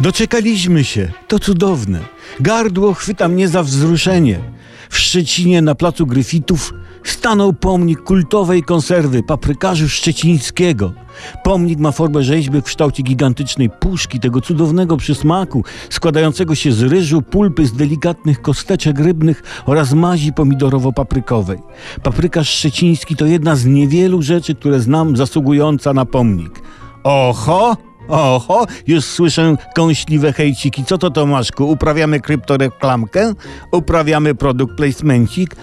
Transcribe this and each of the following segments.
Doczekaliśmy się. To cudowne. Gardło chwyta mnie za wzruszenie. W Szczecinie na placu Gryfitów stanął pomnik kultowej konserwy paprykarzu szczecińskiego. Pomnik ma formę rzeźby w kształcie gigantycznej puszki, tego cudownego przysmaku, składającego się z ryżu, pulpy, z delikatnych kosteczek rybnych oraz mazi pomidorowo-paprykowej. Paprykarz szczeciński to jedna z niewielu rzeczy, które znam zasługująca na pomnik. Oho! Oho, już słyszę kąśliwe hejciki. Co to Tomaszku? Uprawiamy kryptoreklamkę? Uprawiamy produkt placemencik?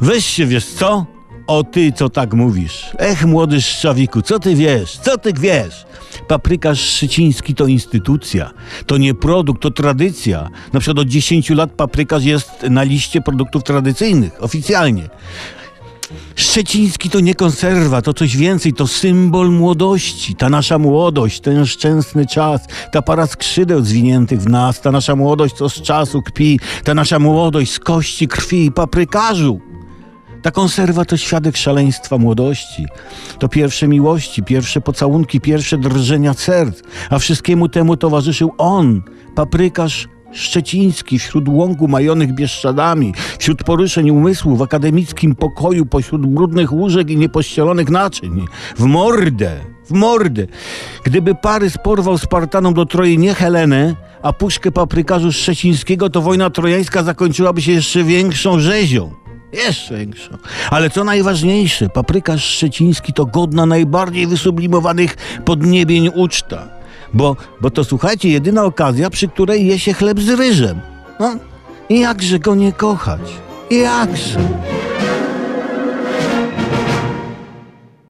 Weź się, wiesz co? O ty, co tak mówisz. Ech, młody szczawiku, co ty wiesz? Co ty wiesz? Paprykarz szczeciński to instytucja. To nie produkt, to tradycja. Na przykład od 10 lat paprykarz jest na liście produktów tradycyjnych, oficjalnie. Szczeciński to nie konserwa, to coś więcej, to symbol młodości. Ta nasza młodość, ten szczęsny czas, ta para skrzydeł zwiniętych w nas, ta nasza młodość, co z czasu kpi, ta nasza młodość z kości, krwi i paprykarzu. Ta konserwa to świadek szaleństwa młodości. To pierwsze miłości, pierwsze pocałunki, pierwsze drżenia serc, a wszystkiemu temu towarzyszył on, paprykarz szczeciński, wśród łąku majonych bieszczadami, wśród poruszeń umysłu, w akademickim pokoju, pośród brudnych łóżek i niepościelonych naczyń. W mordę, w mordę. Gdyby Parys porwał Spartanom do Troi nie Helenę, a puszkę paprykarzu szczecińskiego, to wojna trojańska zakończyłaby się jeszcze większą rzezią. Jeszcze większą. Ale co najważniejsze, paprykarz szczeciński to godna najbardziej wysublimowanych podniebień uczta. Bo, bo to słuchajcie, jedyna okazja, przy której je się chleb z ryżem. No, jakże go nie kochać? Jakże?